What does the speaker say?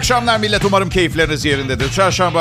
akşamlar millet. Umarım keyifleriniz yerindedir. Çarşamba